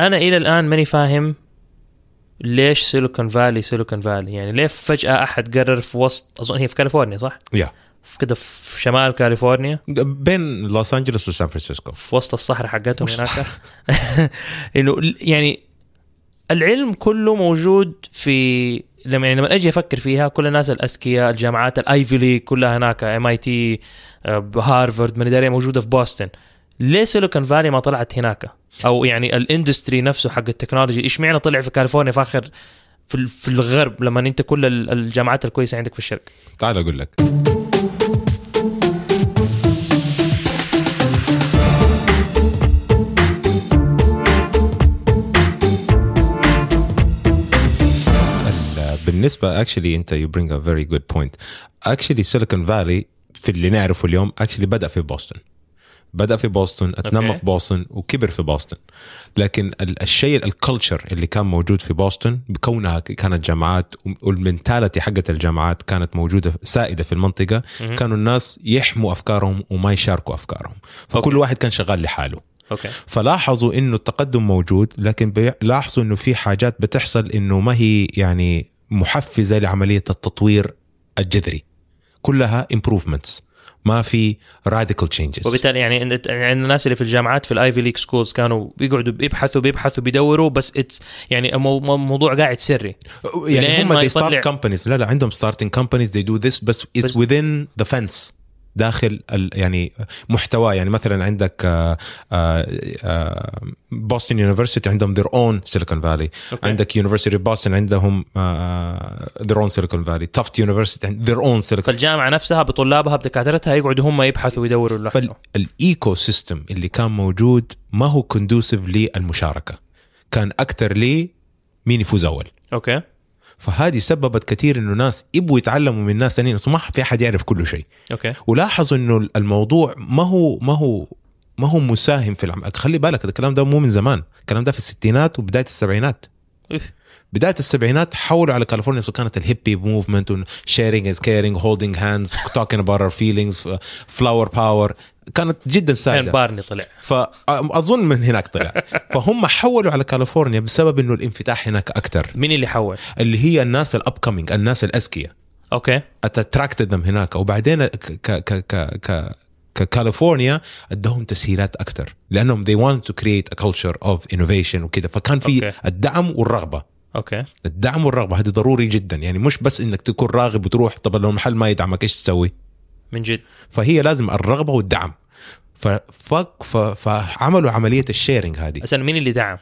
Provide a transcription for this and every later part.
أنا إلى الآن ماني فاهم ليش سيليكون فالي سيليكون فالي. يعني ليه فجأة أحد قرر في وسط أظن هي في كاليفورنيا صح؟ يا في كده في شمال كاليفورنيا. بين لوس أنجلوس وسان فرانسيسكو. في وسط الصحراء حقتهم هناك. إنه يعني العلم كله موجود في لما يعني لما أجي أفكر فيها كل الناس الأذكياء الجامعات ال Ivy League كلها هناك MIT هارفارد من داري موجودة في بوسطن. ليه سيليكون فالي ما طلعت هناك؟ أو يعني ال industry نفسه حق ال technology إيش معنى طلع في كاليفورنيا في اخر في في الغرب لما أنت كل ال- الجامعات الكويسة عندك في الشرق؟ تعال أقول لك. ال- بالنسبة actually أنت you bring a very good point actually سيليكون فالي في اللي نعرفه اليوم actually بدأ في بوسطن. بدأ في بوسطن اتنمى okay. في بوسطن وكبر في بوسطن. لكن ال- الشيء ال culture اللي كان موجود في بوسطن بكونها كانت جامعات وال mentality حقت الجامعات كانت موجودة سائدة في المنطقة. مهم. كانوا الناس يحموا أفكارهم وما يشاركوا أفكارهم. فكل okay. واحد كان شغال لحاله. okay. فلاحظوا إنه التقدم موجود لكن بيلاحظوا إنه في حاجات بتحصل إنه ما هي يعني محفزة لعملية التطوير الجذري. كلها improvements. ما في radical changes. وبالتالي يعني إن- يعني الناس اللي في الجامعات في ال Ivy League schools كانوا بيقعدوا بيبحثوا بيبحثوا بيدوروا بس it's يعني المو- مو- الموضوع قاعد سري يعني هم they start companies. لا لا عندهم starting companies. They do this بس it's بس- within the fence. داخل يعني محتوى. يعني مثلا عندك بوسطن university عندهم their own سيليكون فالي. عندك university بوسطن عندهم آه، their own سيليكون فالي تفتس university their own سيليكون فالجامعة نفسها بطلابها بدكاترتها يقعدوا هم يبحثوا ويدوروا لوحدهم فال ecosystem اللي كان موجود ما هو conducive للمشاركة. كان أكثر لمين يفوز أول. okay. فهذه سببت كثير إنه ناس يبغوا يتعلموا من ناس ثانيين. ما في أحد يعرف كل شيء. okay. ولاحظوا إنه الموضوع ما هو ما هو ما هو مساهم في العمل. خلي بالك الكلام ده مو من زمان. الكلام ده في الستينات وبداية السبعينات. إيه. بداية السبعينات حولوا على كاليفورنيا so كانت ال hippie movement sharing is caring holding hands talking about our feelings flower power كانت جدا كان سائده بارني طلع. فاظن من هناك طلع. فهم حولوا على كاليفورنيا بسبب إنه الانفتاح هناك أكثر مين اللي حول؟ اللي هي الناس ال upcoming الناس الاذكياء okay. attracted هناك. وبعدين ك ك ك ك ككاليفورنيا عندهم تسهيلات أكثر لأنهم they want to create a culture of innovation وكذا فكان في okay. الدعم والرغبة. okay. الدعم والرغبة هذه ضروري جدا. يعني مش بس إنك تكون راغب وتروح طب لو المحل ما يدعمك إيش تسوي؟ من جد. فهي لازم الرغبة والدعم. ففك ف- فعملوا عملية ال sharing هذه. أصلا مين اللي دعم؟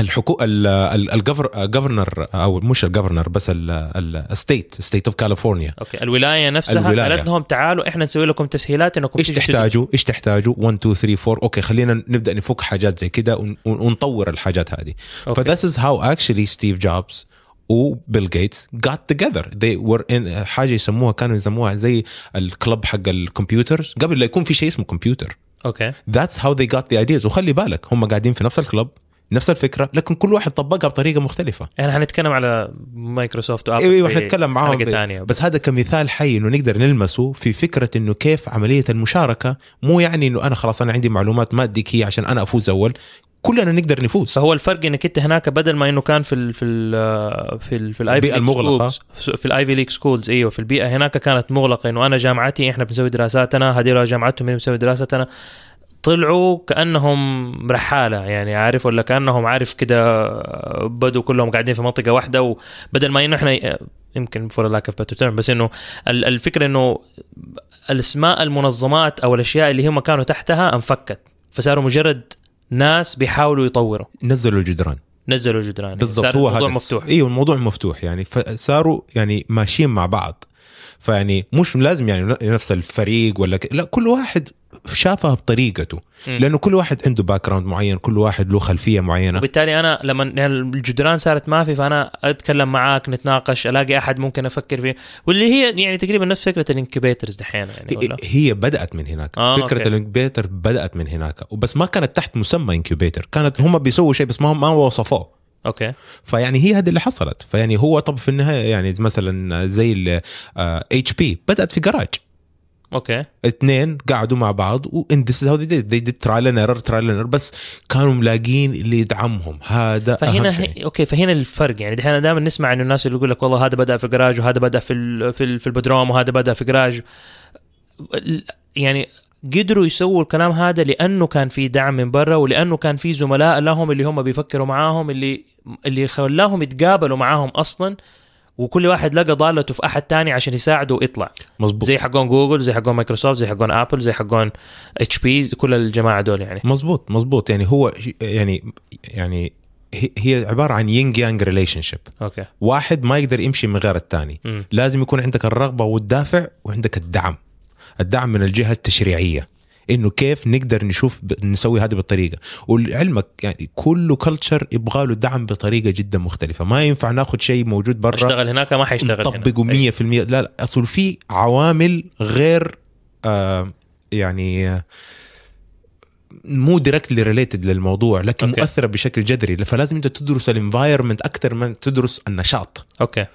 الحكو الجفرنر أو مش الجفرنر بس الستيت ستيت اوف كاليفورنيا أوكي الولاية نفسها الولاية. قالت لهم تعالوا إحنا نسوي لكم تسهيلات إنكم إيش تحتاجوا؟ إيش تحتاجوا؟ 1 2 3 4 okay خلينا نبدأ نفك حاجات زي كده ون- ونطور الحاجات هذه. ف this is how actually ستيف جوبز وبيل جيتس got together. They were in حاجة يسموها كانوا يسموها زي ال club حق ال computers قبل لا يكون في شيء اسمه كمبيوتر okay. That's how they got the ideas. وخلي بالك هم قاعدين في نفس ال club. نفس الفكرة لكن كل واحد طبقها بطريقة مختلفة. إحنا حنتكلم على مايكروسوفت وآبل أيوه حنتكلم معاهم حلقه ثانية. بس هذا كمثال حي إنه نقدر نلمسه في فكرة إنه كيف عملية المشاركة مو يعني إنه أنا خلاص أنا عندي معلومات ما أديك هي عشان أنا أفوز أول. كلنا نقدر نفوز. فهو الفرق إنك أنت هناك بدل ما إنه كان في ال في ال في ال في ال Ivy المغلقة. في ال Ivy League schools إيوه في البيئة هناك كانت مغلقة إنه أنا جامعتي إحنا بنسوي دراساتنا هذول جامعتهم بنسوي دراستنا. طلعوا كأنهم رحالة يعني عارف ولا كأنهم عارف كده بدوا كلهم قاعدين في منطقة واحدة وبدل ما إنه إحنا يمكن for lack of better بس إنه ال- الفكرة إنه الأسماء المنظمات أو الأشياء اللي هم كانوا تحتها انفكت فصاروا مجرد ناس بيحاولوا يطوروا. نزلوا الجدران. نزلوا الجدران يعني بالضبط هو الموضوع هذا مفتوح. إيوه الموضوع مفتوح يعني فصاروا يعني ماشيين مع بعض. فيعني مش لازم يعني نفس الفريق ولا ك... لا كل واحد شافها بطريقته. مم. لأنه كل واحد عنده background معين كل واحد له خلفية معينة. وبالتالي أنا لما يعني الجدران صارت ما في فأنا أتكلم معاك نتناقش ألاقي أحد ممكن أفكر فيه. واللي هي يعني تقريبا نفس فكرة ال incubators دحين يعني ولا؟ هي بدأت من هناك. آه، فكرة. ال incubator بدأت من هناك. وبس ما كانت تحت مسمى incubator كانت هم بيسووا شيء بس ما هم ما وصفوه. okay. فيعني هي هذه اللي حصلت. فيعني هو طب في النهاية يعني مثلا زي اتش بي بدأت في جراج okay. اثنين قعدوا مع بعض and this how they did trial and error trial and بس كانوا ملاقين اللي يدعمهم. هذا فهنا أهم شيء. okay فهنا الفرق. يعني دحين دائما نسمع إنه الناس اللي يقول لك والله هذا بدأ في جراج وهذا بدأ في ال... في, ال... في البدروم وهذا بدأ في جراج يعني قدروا يسووا الكلام هذا لأنه كان في دعم من برا ولأنه كان في زملاء لهم اللي هم بيفكروا معاهم اللي اللي خلاهم يتقابلوا معاهم أصلا. وكل واحد لقى ضالته في أحد تاني عشان يساعده ويطلع. مظبوط. زي حقون جوجل زي حقون مايكروسوفت زي حقون آبل زي حقون إتش بي كل الجماعة دول يعني. مظبوط مظبوط. يعني هو يعني يعني هي- عبارة عن yin yang relationship okay. واحد ما يقدر يمشي من غير الثاني. لازم يكون عندك الرغبة والدافع وعندك الدعم. الدعم من الجهة التشريعية. إنه كيف نقدر نشوف. نسوي هذه بالطريقة. ولعلمك يعني كل culture يبغى له دعم بطريقة جدا مختلفة. ما ينفع ناخذ شيء موجود برا. أشتغل هناك ما حيشتغل نطبقه هنا 100% لا لا. أصل في عوامل غير آه يعني آه مو directly related للموضوع لكن. okay. مؤثرة بشكل جذري. فلازم أنت تدرس ال environment أكثر من تدرس النشاط. okay.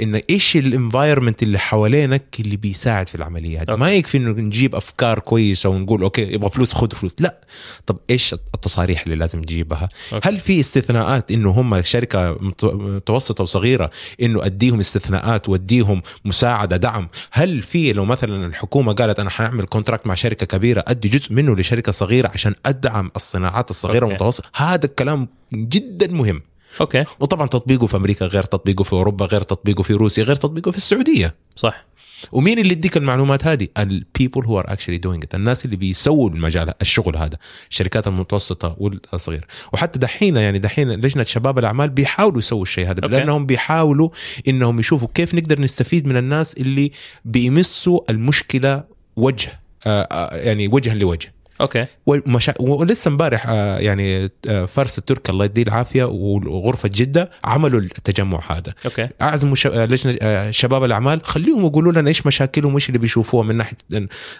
إن إيش ال environment اللي حوالينك اللي بيساعد في العملية هذه. ما يكفي إنه نجيب أفكار كويسة ونقول okay يبغى فلوس خذ فلوس. لا. طب إيش التصاريح اللي لازم تجيبها okay. هل في استثناءات إنه هم شركة مت- متوسطة وصغيرة إنه أديهم استثناءات وأديهم مساعدة دعم؟ هل في لو مثلا الحكومة قالت أنا حاعمل contract مع شركة كبيرة أدي جزء منه لشركة صغيرة عشان أدعم الصناعات الصغيرة. والمتوسطة؟ هذا الكلام جدا مهم. okay. وطبعا تطبيقه في أمريكا غير تطبيقه في أوروبا غير تطبيقه في روسيا غير تطبيقه في السعودية. صح. ومين اللي يديك المعلومات هذه؟ ال people who are actually doing الناس اللي بيسووا المجال الشغل هذا الشركات المتوسطة والصغيرة. وحتى دحين يعني دحين لجنة شباب الأعمال بيحاولوا يسووا الشيء هذا okay. لأنهم بيحاولوا إنهم يشوفوا كيف نقدر نستفيد من الناس اللي بيمسوا المشكلة وجه آه، آه، يعني وجها لوجه. okay. ومشا... ولسه امبارح آه، يعني آه، فارس الترك الله يديه العافية وغرفة جدة عملوا التجمع هذا. okay. أعزموا ش... آه، لجنة شباب الأعمال خليهم يقولوا لنا إيش مشاكلهم وإيش اللي بيشوفوها من ناحية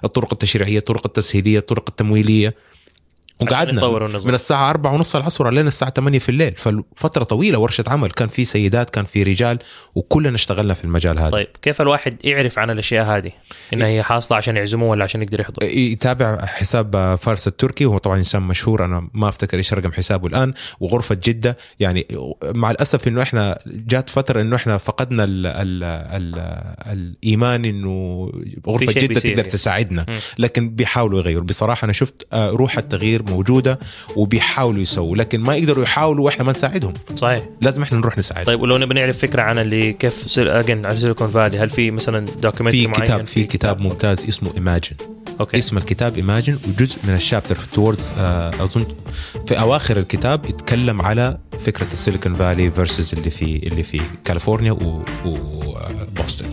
الطرق التشريعية الطرق التسهيلية الطرق التمويلية. وقعدنا. من الساعة أربعة ونص العصر لين الساعة 8 في الليل. ففترة طويلة ورشة عمل. كان في سيدات كان في رجال وكلنا اشتغلنا في المجال هذا. طيب كيف الواحد يعرف عن الأشياء هذه؟ إنها هي حاصلة عشان يعزموه ولا عشان يقدر يحضر؟ يتابع حساب فارس التركي وهو طبعا إنسان مشهور. أنا ما أفتكر إيش رقم حسابه الآن. وغرفة جدة. يعني مع الأسف إنه إحنا جات فترة إنه إحنا فقدنا ال ال ال الإيمان إنه غرفة شيء جدة بيصير تقدر يعني. تساعدنا. لكن بيحاولوا يغيروا. بصراحة أنا شفت آه، روح التغيير موجودة وبيحاولوا يسووا لكن ما يقدروا يحاولوا وإحنا ما نساعدهم. صحيح. لازم إحنا نروح نساعدهم. طيب ولو نبي نعرف فكرة عن اللي كيف اجى على سيليكون فالي هل في مثلا documentary في كتاب في كتاب ممتاز اسمه Imagine okay. اسم الكتاب Imagine وجزء من ال chapter towards أظن في أواخر الكتاب يتكلم على فكرة السيليكون فالي versus اللي في اللي في كاليفورنيا وبوسطن